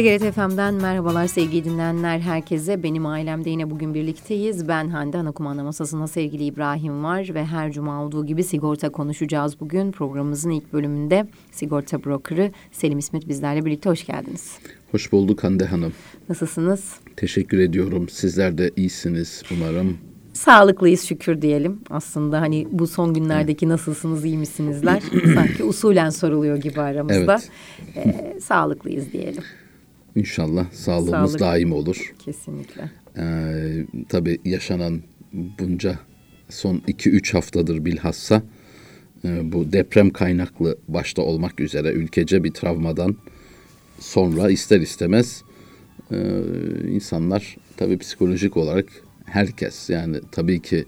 TGRT FM'den merhabalar sevgili dinleyenler herkese. Benim ailemde yine bugün birlikteyiz. Ben Hande ana kumanda masasında sevgili İbrahim var ve her cuma olduğu gibi sigorta konuşacağız bugün. Programımızın ilk bölümünde sigorta brokerı Selim İsmet bizlerle birlikte hoş geldiniz. Hoş bulduk Hande Hanım. Nasılsınız? Teşekkür ediyorum. Sizler de iyisiniz umarım. Sağlıklıyız şükür diyelim. Aslında hani bu son günlerdeki nasılsınız, iyi misinizler? Sanki usulen soruluyor gibi aramızda. Evet. Ee, sağlıklıyız diyelim. İnşallah sağlığımız Sağlık. daim olur. Kesinlikle. Ee, tabii yaşanan bunca son 2-3 haftadır bilhassa e, bu deprem kaynaklı başta olmak üzere ülkece bir travmadan sonra ister istemez e, insanlar tabii psikolojik olarak herkes yani tabii ki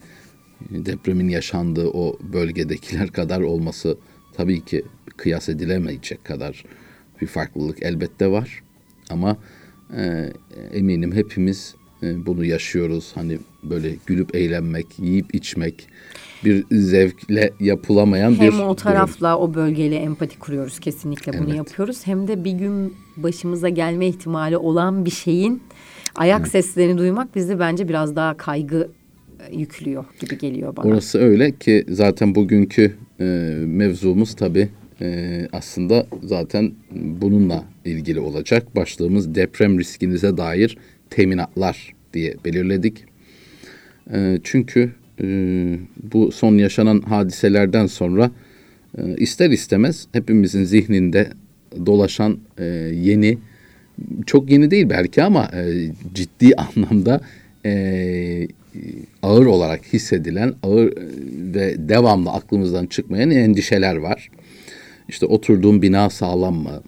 depremin yaşandığı o bölgedekiler kadar olması tabii ki kıyas edilemeyecek kadar bir farklılık elbette var. Ama e, eminim hepimiz e, bunu yaşıyoruz. Hani böyle gülüp eğlenmek, yiyip içmek bir zevkle yapılamayan hem bir... Hem o tarafla durum. o bölgeyle empati kuruyoruz kesinlikle bunu evet. yapıyoruz. Hem de bir gün başımıza gelme ihtimali olan bir şeyin ayak evet. seslerini duymak bizi bence biraz daha kaygı e, yüklüyor gibi geliyor bana. Orası öyle ki zaten bugünkü e, mevzumuz tabii e, aslında zaten bununla ilgili olacak. Başlığımız deprem riskinize dair teminatlar diye belirledik. E, çünkü e, bu son yaşanan hadiselerden sonra e, ister istemez hepimizin zihninde dolaşan e, yeni, çok yeni değil belki ama e, ciddi anlamda e, ağır olarak hissedilen, ağır ve devamlı aklımızdan çıkmayan endişeler var. İşte oturduğum bina sağlam mı?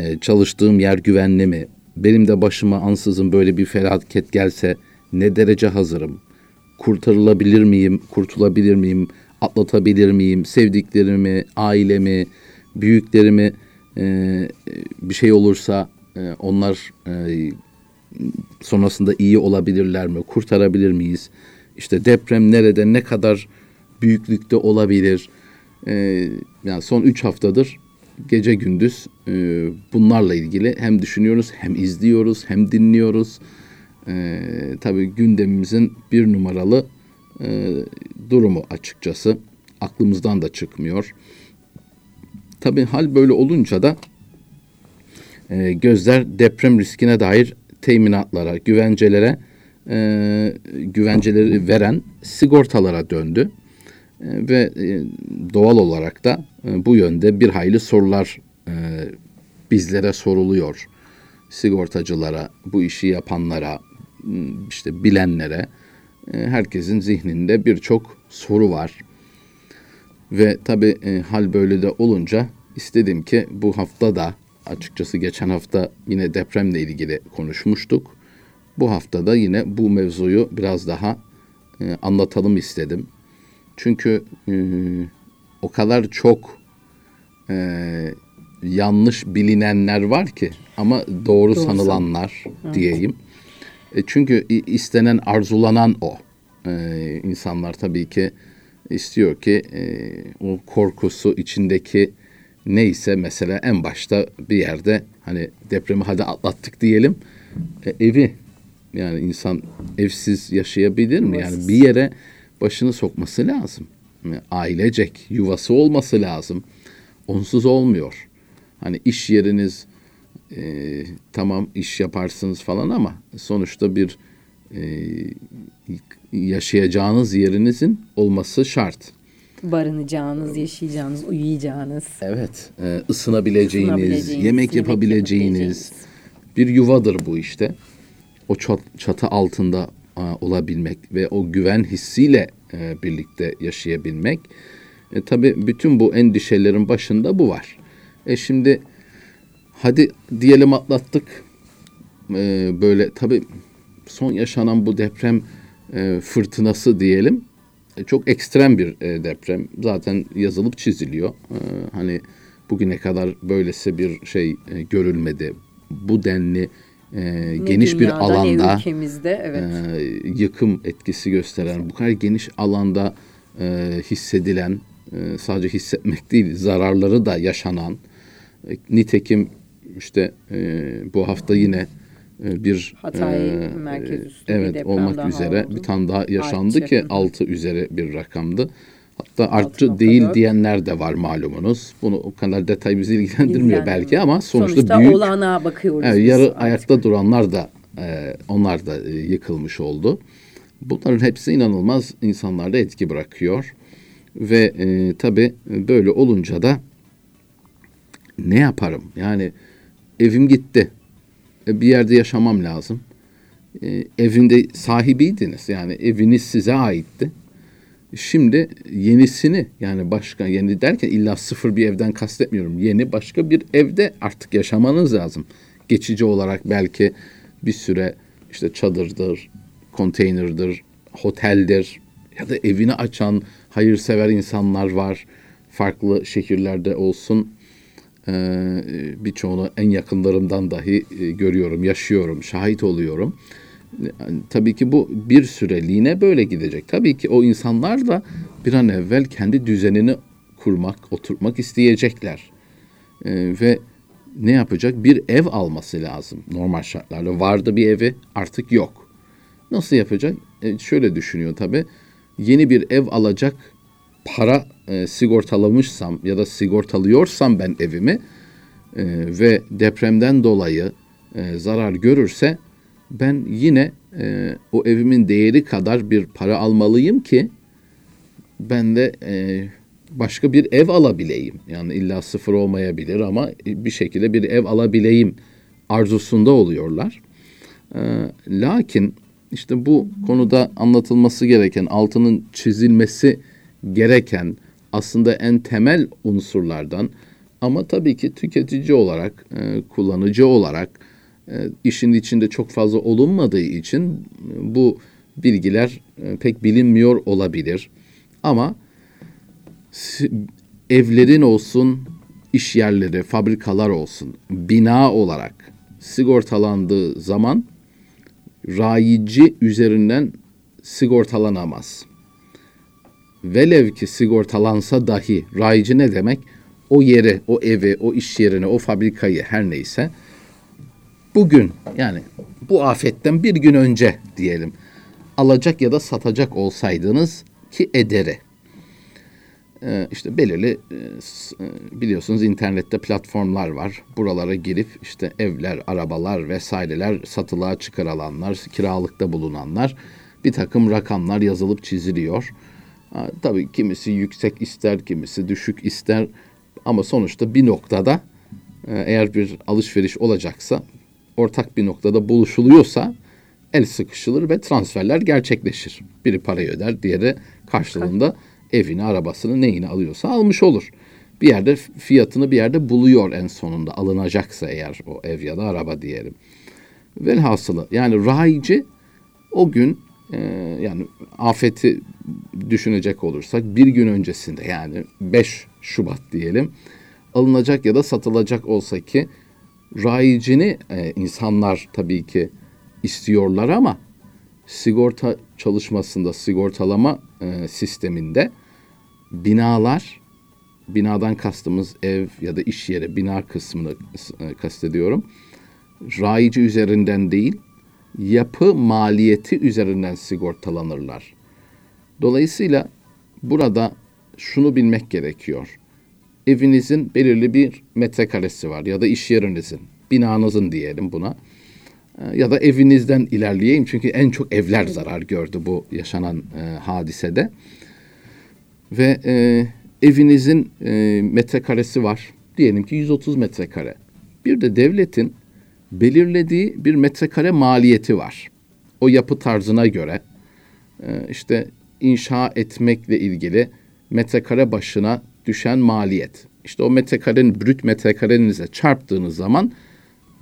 Ee, çalıştığım yer güvenli mi? Benim de başıma ansızın böyle bir felaket gelse ne derece hazırım? Kurtarılabilir miyim? Kurtulabilir miyim? Atlatabilir miyim? Sevdiklerimi, ailemi, büyüklerimi e, bir şey olursa e, onlar e, sonrasında iyi olabilirler mi? Kurtarabilir miyiz? İşte deprem nerede, ne kadar büyüklükte olabilir? e, yani son üç haftadır gece gündüz e, bunlarla ilgili hem düşünüyoruz hem izliyoruz hem dinliyoruz. E, tabii gündemimizin bir numaralı e, durumu açıkçası aklımızdan da çıkmıyor. Tabii hal böyle olunca da gözler deprem riskine dair teminatlara, güvencelere, güvenceleri veren sigortalara döndü. Ve doğal olarak da bu yönde bir hayli sorular bizlere soruluyor. Sigortacılara, bu işi yapanlara, işte bilenlere herkesin zihninde birçok soru var. Ve tabii hal böyle de olunca istedim ki bu hafta da açıkçası geçen hafta yine depremle ilgili konuşmuştuk. Bu hafta da yine bu mevzuyu biraz daha anlatalım istedim. Çünkü e, o kadar çok e, yanlış bilinenler var ki ama doğru, doğru sanılanlar evet. diyeyim. E, çünkü istenen, arzulanan o. E, insanlar tabii ki istiyor ki e, o korkusu içindeki neyse mesela en başta bir yerde hani depremi hadi atlattık diyelim. E, evi yani insan evsiz yaşayabilir mi? Yani bir yere başını sokması lazım. Ailecek yuvası olması lazım. Onsuz olmuyor. Hani iş yeriniz e, tamam iş yaparsınız falan ama sonuçta bir e, yaşayacağınız yerinizin olması şart. Barınacağınız, yaşayacağınız, uyuyacağınız. Evet, e, ısınabileceğiniz, ısınabileceğiniz yemek, yapabileceğiniz, yapabileceğiniz bir yuvadır bu işte. O çatı altında olabilmek ve o güven hissiyle e, birlikte yaşayabilmek. E, tabii bütün bu endişelerin başında bu var. E şimdi hadi diyelim atlattık. E, böyle tabii son yaşanan bu deprem e, fırtınası diyelim. E, çok ekstrem bir e, deprem. Zaten yazılıp çiziliyor. E, hani bugüne kadar böylesi bir şey e, görülmedi. Bu denli e, geniş dünyada, bir alanda ülkemizde, evet. e, yıkım etkisi gösteren bu kadar geniş alanda e, hissedilen e, sadece hissetmek değil zararları da yaşanan e, nitekim işte e, bu hafta yine e, bir Hatay e, merkez üstü evet bir olmak üzere oldu. bir tane daha yaşandı Artçı. ki. 6 üzeri bir rakamdı. Hatta artçı 6.4. değil diyenler de var malumunuz. Bunu o kadar detay bizi ilgilendirmiyor belki ama sonuçta, Sonuçta büyük. olanağa bakıyoruz. Biz yarı artık. ayakta duranlar da e, onlar da e, yıkılmış oldu. Bunların hepsi inanılmaz insanlarda etki bırakıyor. Ve e, tabii böyle olunca da ne yaparım? Yani evim gitti. E, bir yerde yaşamam lazım. E, evinde sahibiydiniz. Yani eviniz size aitti. Şimdi yenisini yani başka yeni derken illa sıfır bir evden kastetmiyorum. Yeni başka bir evde artık yaşamanız lazım. Geçici olarak belki bir süre işte çadırdır, konteynerdir, oteldir ya da evini açan hayırsever insanlar var. Farklı şehirlerde olsun. Birçoğunu en yakınlarımdan dahi görüyorum, yaşıyorum, şahit oluyorum. Tabii ki bu bir süreliğine böyle gidecek. Tabii ki o insanlar da bir an evvel kendi düzenini kurmak, oturtmak isteyecekler. Ee, ve ne yapacak? Bir ev alması lazım normal şartlarda. Vardı bir evi, artık yok. Nasıl yapacak? E, şöyle düşünüyor tabii. Yeni bir ev alacak para e, sigortalamışsam ya da sigortalıyorsam ben evimi e, ve depremden dolayı e, zarar görürse ben yine e, o evimin değeri kadar bir para almalıyım ki ben de e, başka bir ev alabileyim. Yani illa sıfır olmayabilir ama bir şekilde bir ev alabileyim arzusunda oluyorlar. E, lakin işte bu konuda anlatılması gereken, altının çizilmesi gereken aslında en temel unsurlardan ama tabii ki tüketici olarak, e, kullanıcı olarak işin içinde çok fazla olunmadığı için e, bu bilgiler e, pek bilinmiyor olabilir. Ama evlerin olsun, iş yerleri, fabrikalar olsun, bina olarak sigortalandığı zaman rayici üzerinden sigortalanamaz. Velev ki sigortalansa dahi rayici ne demek? O yeri, o evi, o iş yerini, o fabrikayı her neyse bugün yani bu afetten bir gün önce diyelim alacak ya da satacak olsaydınız ki ederi. Ee, işte belirli e, e, biliyorsunuz internette platformlar var. Buralara girip işte evler, arabalar vesaireler satılığa çıkarılanlar, kiralıkta bulunanlar bir takım rakamlar yazılıp çiziliyor. Ha, tabii kimisi yüksek ister, kimisi düşük ister ama sonuçta bir noktada e, eğer bir alışveriş olacaksa ortak bir noktada buluşuluyorsa el sıkışılır ve transferler gerçekleşir. Biri parayı öder, diğeri karşılığında evini, arabasını, neyini alıyorsa almış olur. Bir yerde fiyatını bir yerde buluyor en sonunda alınacaksa eğer o ev ya da araba diyelim. Velhasılı yani rayici o gün e, yani afeti düşünecek olursak bir gün öncesinde yani 5 Şubat diyelim alınacak ya da satılacak olsa ki rayicini e, insanlar tabii ki istiyorlar ama sigorta çalışmasında sigortalama e, sisteminde binalar binadan kastımız ev ya da iş yeri bina kısmını e, kastediyorum. Rayici üzerinden değil yapı maliyeti üzerinden sigortalanırlar. Dolayısıyla burada şunu bilmek gerekiyor. Evinizin belirli bir metrekaresi var ya da iş yerinizin, binanızın diyelim buna. Ee, Ya da evinizden ilerleyeyim çünkü en çok evler zarar gördü bu yaşanan e, hadisede. Ve e, evinizin e, metrekaresi var. Diyelim ki 130 metrekare. Bir de devletin belirlediği bir metrekare maliyeti var. O yapı tarzına göre e, işte inşa etmekle ilgili metrekare başına düşen maliyet. İşte o metrekarenin brüt metrekarenize çarptığınız zaman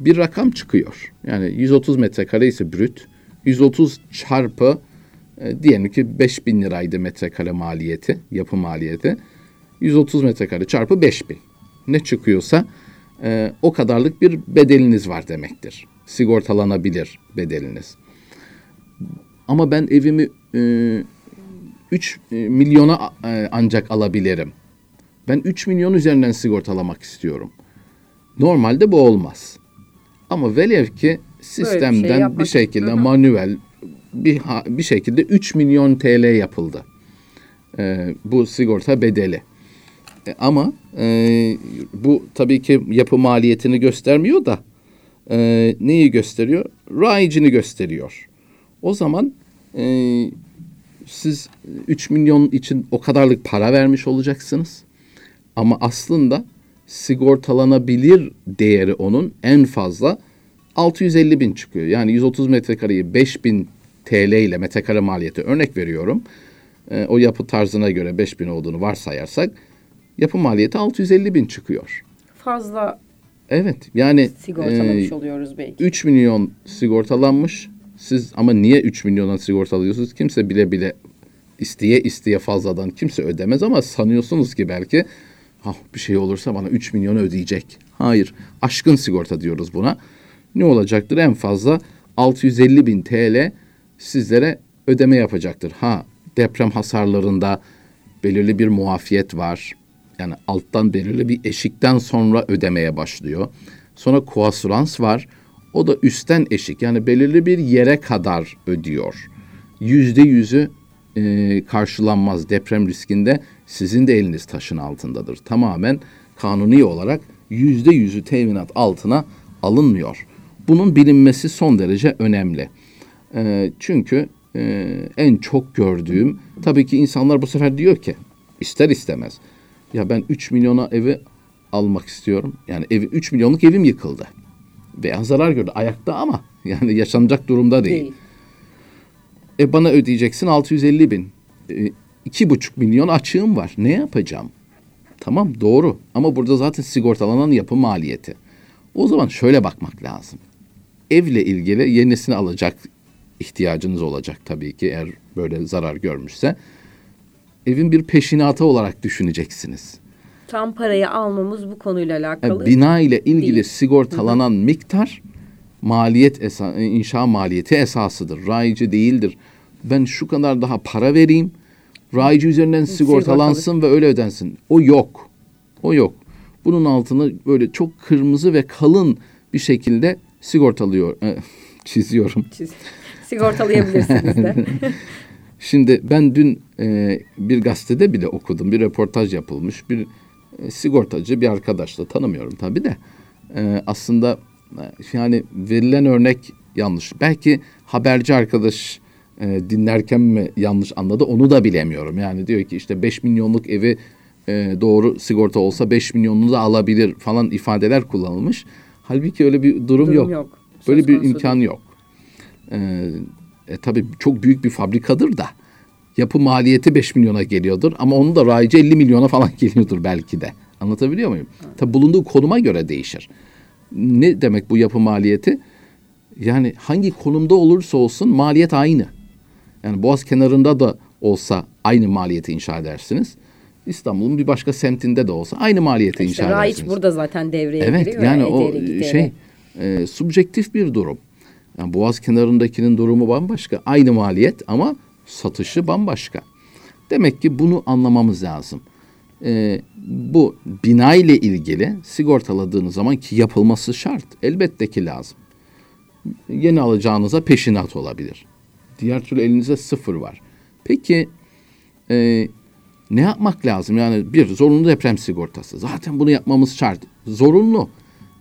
bir rakam çıkıyor. Yani 130 metrekare ise brüt, 130 çarpı e, diyelim ki 5000 liraydı metrekare maliyeti, yapı maliyeti. 130 metrekare çarpı 5000. Ne çıkıyorsa e, o kadarlık bir bedeliniz var demektir. Sigortalanabilir bedeliniz. Ama ben evimi e, 3 milyona e, ancak alabilirim. Ben 3 milyon üzerinden sigortalamak istiyorum. Normalde bu olmaz. Ama velev ki şey sistemden bir, yapmak- şekilde manuel bir bir şekilde 3 milyon TL yapıldı. Ee, bu sigorta bedeli. E, ama e, bu tabii ki yapı maliyetini göstermiyor da e, neyi gösteriyor? Rayicini gösteriyor. O zaman e, siz 3 milyon için o kadarlık para vermiş olacaksınız. Ama aslında sigortalanabilir değeri onun en fazla 650 bin çıkıyor. Yani 130 metrekareyi 5000 TL ile metrekare maliyeti örnek veriyorum. Ee, o yapı tarzına göre 5000 olduğunu varsayarsak yapı maliyeti 650 bin çıkıyor. Fazla Evet yani sigortalamış e, oluyoruz belki. 3 milyon sigortalanmış. Siz ama niye 3 milyona sigortalıyorsunuz? Kimse bile bile isteye isteye fazladan kimse ödemez ama sanıyorsunuz ki belki ah bir şey olursa bana 3 milyon ödeyecek. Hayır. Aşkın sigorta diyoruz buna. Ne olacaktır? En fazla 650 bin TL sizlere ödeme yapacaktır. Ha deprem hasarlarında belirli bir muafiyet var. Yani alttan belirli bir eşikten sonra ödemeye başlıyor. Sonra koasurans var. O da üstten eşik yani belirli bir yere kadar ödüyor. Yüzde yüzü e, karşılanmaz deprem riskinde sizin de eliniz taşın altındadır. Tamamen kanuni olarak yüzde yüzü teminat altına alınmıyor. Bunun bilinmesi son derece önemli. E, çünkü e, en çok gördüğüm tabii ki insanlar bu sefer diyor ki ister istemez ya ben 3 milyona evi almak istiyorum. Yani evi 3 milyonluk evim yıkıldı. Veya zarar gördü ayakta ama yani yaşanacak durumda değil. Değil. E bana ödeyeceksin 650 bin. E, iki buçuk milyon açığım var. Ne yapacağım? Tamam doğru ama burada zaten sigortalanan yapı maliyeti. O zaman şöyle bakmak lazım. Evle ilgili yenisini alacak ihtiyacınız olacak tabii ki eğer böyle zarar görmüşse. Evin bir peşinatı olarak düşüneceksiniz. Tam parayı almamız bu konuyla Yani alakalı. bina ile ilgili değil. sigortalanan miktar maliyet esa inşa maliyeti esasıdır. Rayici değildir. Ben şu kadar daha para vereyim. Rayici üzerinden sigortalansın ve öyle ödensin. O yok. O yok. Bunun altını böyle çok kırmızı ve kalın bir şekilde sigortalıyor, e, çiziyorum. Siz sigortalayabilirsiniz de. Şimdi ben dün e, bir gazetede bile okudum. Bir röportaj yapılmış. Bir e, sigortacı bir arkadaşla tanımıyorum tabii de. E, aslında e, yani verilen örnek yanlış. Belki haberci arkadaş e, dinlerken mi yanlış anladı onu da bilemiyorum. Yani diyor ki işte 5 milyonluk evi e, doğru sigorta olsa 5 milyonunu da alabilir falan ifadeler kullanılmış. Halbuki öyle bir durum, Durum yok. yok. Söz Böyle bir imkan yok. Ee, e, tabii çok büyük bir fabrikadır da yapı maliyeti 5 milyona geliyordur ama onun da rayici 50 milyona falan geliyordur belki de. Anlatabiliyor muyum? Tabii bulunduğu konuma göre değişir. Ne demek bu yapı maliyeti? Yani hangi konumda olursa olsun maliyet aynı. Yani Boğaz kenarında da olsa aynı maliyeti inşa edersiniz. İstanbul'un bir başka semtinde de olsa aynı maliyeti İşte inşa edersiniz. burada zaten devreye Evet giriyor. yani ya, o ederi gideri. şey e, subjektif bir durum. Yani Boğaz kenarındakinin durumu bambaşka. Aynı maliyet ama satışı bambaşka. Demek ki bunu anlamamız lazım. E, bu bina ile ilgili sigortaladığınız zaman ki yapılması şart. Elbette ki lazım. Yeni alacağınıza peşinat olabilir. Diğer türlü elinize sıfır var. Peki e, ne yapmak lazım? Yani bir zorunlu deprem sigortası. Zaten bunu yapmamız şart. Zorunlu.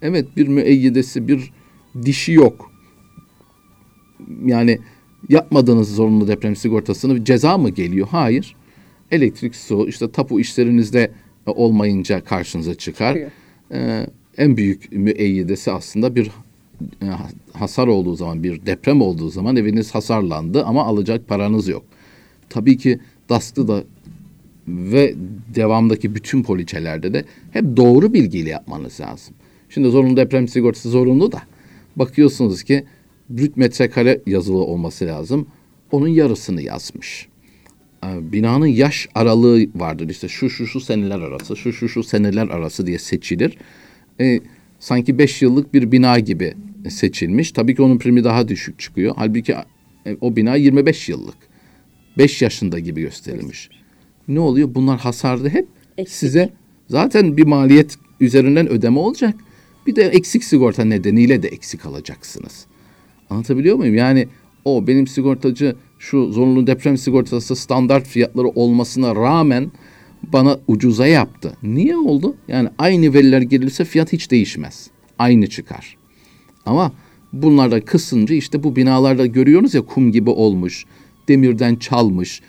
Evet bir müeyyidesi, bir dişi yok. Yani yapmadığınız zorunlu deprem sigortasını ceza mı geliyor? Hayır. Elektrik, su, işte tapu işlerinizde e, olmayınca karşınıza çıkar. Ee, en büyük müeyyidesi aslında bir e, hasar olduğu zaman, bir deprem olduğu zaman eviniz hasarlandı ama alacak paranız yok. Tabii ki DASK'ı da ve devamdaki bütün poliçelerde de hep doğru bilgiyle yapmanız lazım. Şimdi zorunlu deprem sigortası zorunlu da bakıyorsunuz ki brüt metrekare yazılı olması lazım. Onun yarısını yazmış. Ee, Binanın yaş aralığı vardır. İşte şu şu şu seneler arası, şu şu şu seneler arası diye seçilir. Ee, sanki 5 yıllık bir bina gibi seçilmiş. Tabii ki onun primi daha düşük çıkıyor. Halbuki e, o bina 25 yıllık. 5 yaşında gibi gösterilmiş. Ne oluyor? Bunlar hasarlı hep Eksik. size zaten bir maliyet üzerinden ödeme olacak. Bir de eksik sigorta nedeniyle de eksik alacaksınız. Anlatabiliyor muyum? Yani o benim sigortacı şu zorunlu deprem sigortası standart fiyatları olmasına rağmen bana ucuza yaptı. Niye oldu? Yani aynı veriler girilse fiyat hiç değişmez. Aynı çıkar. Ama bunlarda kısınca işte bu binalarda görüyoruz ya kum gibi olmuş, demirden çalmış.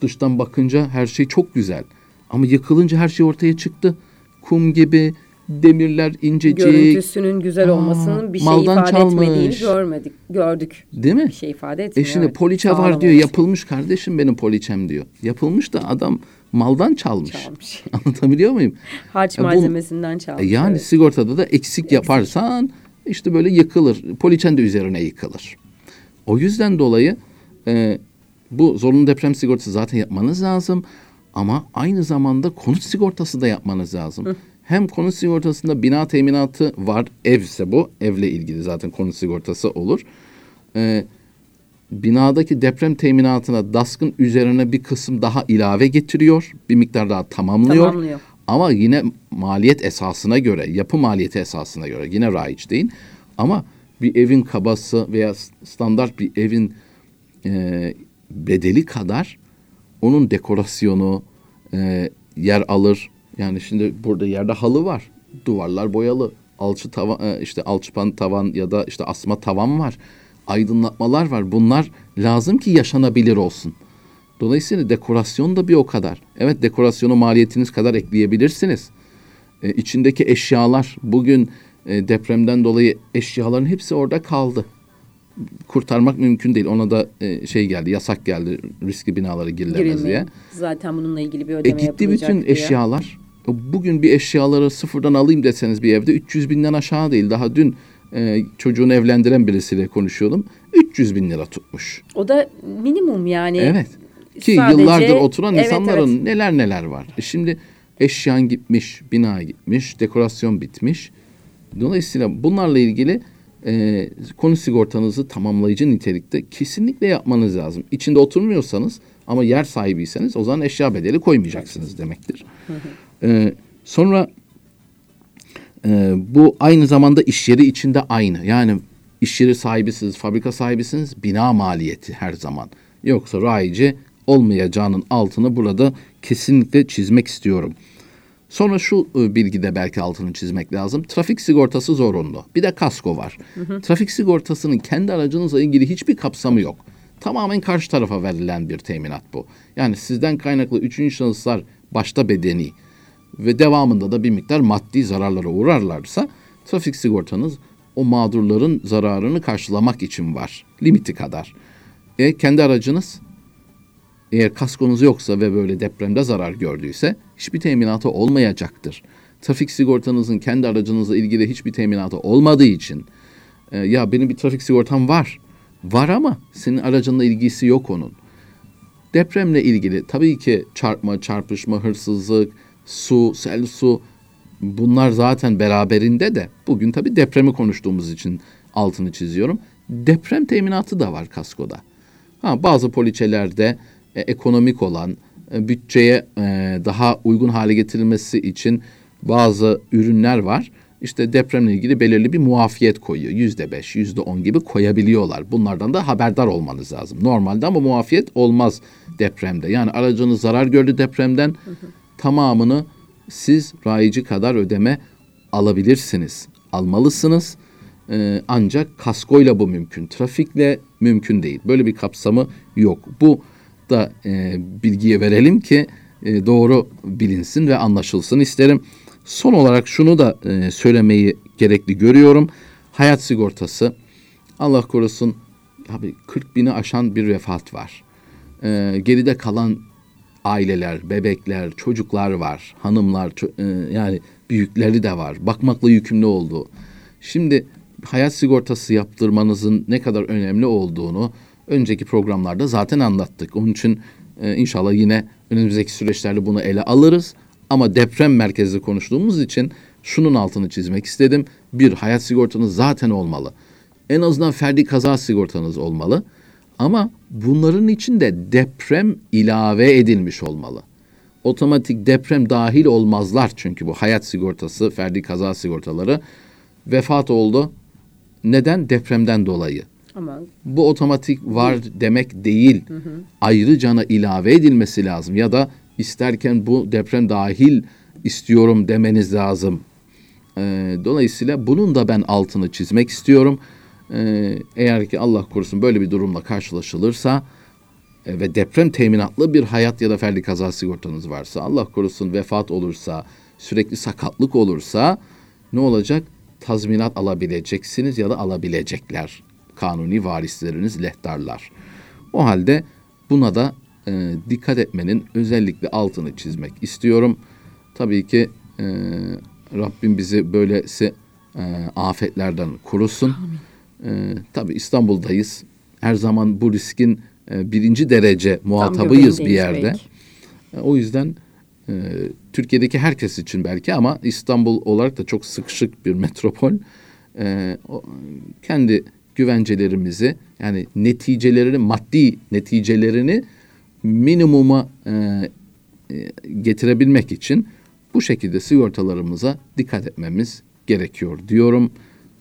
Dıştan bakınca her şey çok güzel. Ama yıkılınca her şey ortaya çıktı. Kum gibi, demirler incecik. Görüntüsünün güzel olmasının bir şey ifade çalmış. etmediğini görmedik, gördük. Değil mi? Bir şey ifade etmiyor. E şimdi evet. poliçe var diyor, yapılmış kardeşim benim poliçem diyor. Yapılmış da adam maldan çalmış. çalmış. Anlatabiliyor muyum? Harç ya malzemesinden çalmış. E yani evet. sigortada da eksik, eksik yaparsan işte böyle yıkılır. Poliçen de üzerine yıkılır. O yüzden dolayı e, bu zorunlu deprem sigortası zaten yapmanız lazım. Ama aynı zamanda konut sigortası da yapmanız lazım. Hı. Hem konut sigortasında bina teminatı var. Evse bu. Evle ilgili zaten konut sigortası olur. Ee, binadaki deprem teminatına DASK'ın üzerine bir kısım daha ilave getiriyor. Bir miktar daha tamamlıyor. tamamlıyor. Ama yine maliyet esasına göre, yapı maliyeti esasına göre yine raiç değil. Ama bir evin kabası veya standart bir evin e, bedeli kadar onun dekorasyonu e, yer alır. Yani şimdi burada yerde halı var. Duvarlar boyalı. Alçı tavan e, işte alçıpan tavan ya da işte asma tavan var. Aydınlatmalar var. Bunlar lazım ki yaşanabilir olsun. Dolayısıyla dekorasyon da bir o kadar. Evet dekorasyonu maliyetiniz kadar ekleyebilirsiniz. Ee, içindeki eşyalar bugün e, depremden dolayı eşyaların hepsi orada kaldı. Kurtarmak mümkün değil. Ona da e, şey geldi, yasak geldi. Riskli binalara girilemez diye. Zaten bununla ilgili bir ödeme e, gitti bütün diye. eşyalar. Bugün bir eşyaları sıfırdan alayım deseniz bir evde 300 binden aşağı değil. Daha dün e, çocuğunu evlendiren birisiyle konuşuyordum. 300 bin lira tutmuş. O da minimum yani. Evet. Ki Sadece, yıllardır oturan evet, insanların evet. neler neler var. E şimdi eşyan gitmiş, bina gitmiş, dekorasyon bitmiş. Dolayısıyla bunlarla ilgili e, konu sigortanızı tamamlayıcı nitelikte kesinlikle yapmanız lazım. İçinde oturmuyorsanız ama yer sahibiyseniz o zaman eşya bedeli koymayacaksınız demektir. e, sonra e, bu aynı zamanda iş yeri içinde aynı. Yani iş yeri sahibisiniz, fabrika sahibisiniz, bina maliyeti her zaman. Yoksa rayici olmayacağının altını burada kesinlikle çizmek istiyorum. Sonra şu e, bilgide belki altını çizmek lazım. Trafik sigortası zorunlu. Bir de kasko var. Hı hı. Trafik sigortasının kendi aracınızla ilgili hiçbir kapsamı yok. Tamamen karşı tarafa verilen bir teminat bu. Yani sizden kaynaklı üçüncü şahıslar başta bedeni ve devamında da bir miktar maddi zararlara uğrarlarsa trafik sigortanız o mağdurların zararını karşılamak için var. Limiti kadar. E kendi aracınız eğer kaskonuz yoksa ve böyle depremde zarar gördüyse hiçbir teminatı olmayacaktır. Trafik sigortanızın kendi aracınızla ilgili hiçbir teminatı olmadığı için e, ya benim bir trafik sigortam var. Var ama senin aracınla ilgisi yok onun. Depremle ilgili tabii ki çarpma, çarpışma, hırsızlık, su, sel su bunlar zaten beraberinde de bugün tabii depremi konuştuğumuz için altını çiziyorum. Deprem teminatı da var kaskoda. Ha, bazı poliçelerde e, ekonomik olan, e, bütçeye e, daha uygun hale getirilmesi için bazı ürünler var. İşte depremle ilgili belirli bir muafiyet koyuyor. Yüzde beş, yüzde on gibi koyabiliyorlar. Bunlardan da haberdar olmanız lazım. Normalde ama muafiyet olmaz depremde. Yani aracınız zarar gördü depremden hı hı. tamamını siz rayici kadar ödeme alabilirsiniz. Almalısınız. Ee, ancak kaskoyla bu mümkün. Trafikle mümkün değil. Böyle bir kapsamı yok. Bu da e, bilgiye verelim ki e, doğru bilinsin ve anlaşılsın isterim. Son olarak şunu da e, söylemeyi gerekli görüyorum. Hayat sigortası Allah korusun abi 40 bini aşan bir vefat var. E, geride kalan aileler, bebekler, çocuklar var, hanımlar e, yani büyükleri de var. Bakmakla yükümlü olduğu. Şimdi hayat sigortası yaptırmanızın ne kadar önemli olduğunu önceki programlarda zaten anlattık. Onun için e, inşallah yine önümüzdeki süreçlerde bunu ele alırız. Ama deprem merkezli konuştuğumuz için şunun altını çizmek istedim. Bir, hayat sigortanız zaten olmalı. En azından ferdi kaza sigortanız olmalı. Ama bunların içinde deprem ilave edilmiş olmalı. Otomatik deprem dahil olmazlar çünkü bu hayat sigortası, ferdi kaza sigortaları vefat oldu. Neden? Depremden dolayı. Ama Bu otomatik var demek değil. Ayrı cana ilave edilmesi lazım ya da isterken bu deprem dahil istiyorum demeniz lazım. Ee, dolayısıyla bunun da ben altını çizmek istiyorum. Ee, eğer ki Allah korusun böyle bir durumla karşılaşılırsa e, ve deprem teminatlı bir hayat ya da ferdi kaza sigortanız varsa, Allah korusun vefat olursa, sürekli sakatlık olursa ne olacak? Tazminat alabileceksiniz ya da alabilecekler kanuni varisleriniz lehtarlar. O halde buna da e, dikkat etmenin özellikle altını çizmek istiyorum. Tabii ki e, Rabbim bizi böylesi e, afetlerden korusun. E, tabii İstanbul'dayız. Her zaman bu riskin e, birinci derece muhatabıyız bir yerde. E, O yüzden e, Türkiye'deki herkes için belki ama İstanbul olarak da çok sıkışık bir metropol. E, o, kendi güvencelerimizi yani neticelerini maddi neticelerini minimuma e, e, getirebilmek için bu şekilde sigortalarımıza dikkat etmemiz gerekiyor diyorum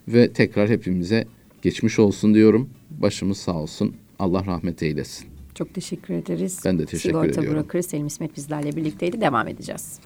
ve tekrar hepimize geçmiş olsun diyorum. Başımız sağ olsun. Allah rahmet eylesin. Çok teşekkür ederiz. Ben de teşekkür Sigorta ediyorum. bırakırız. Selim İsmet bizlerle birlikteydi. Devam edeceğiz.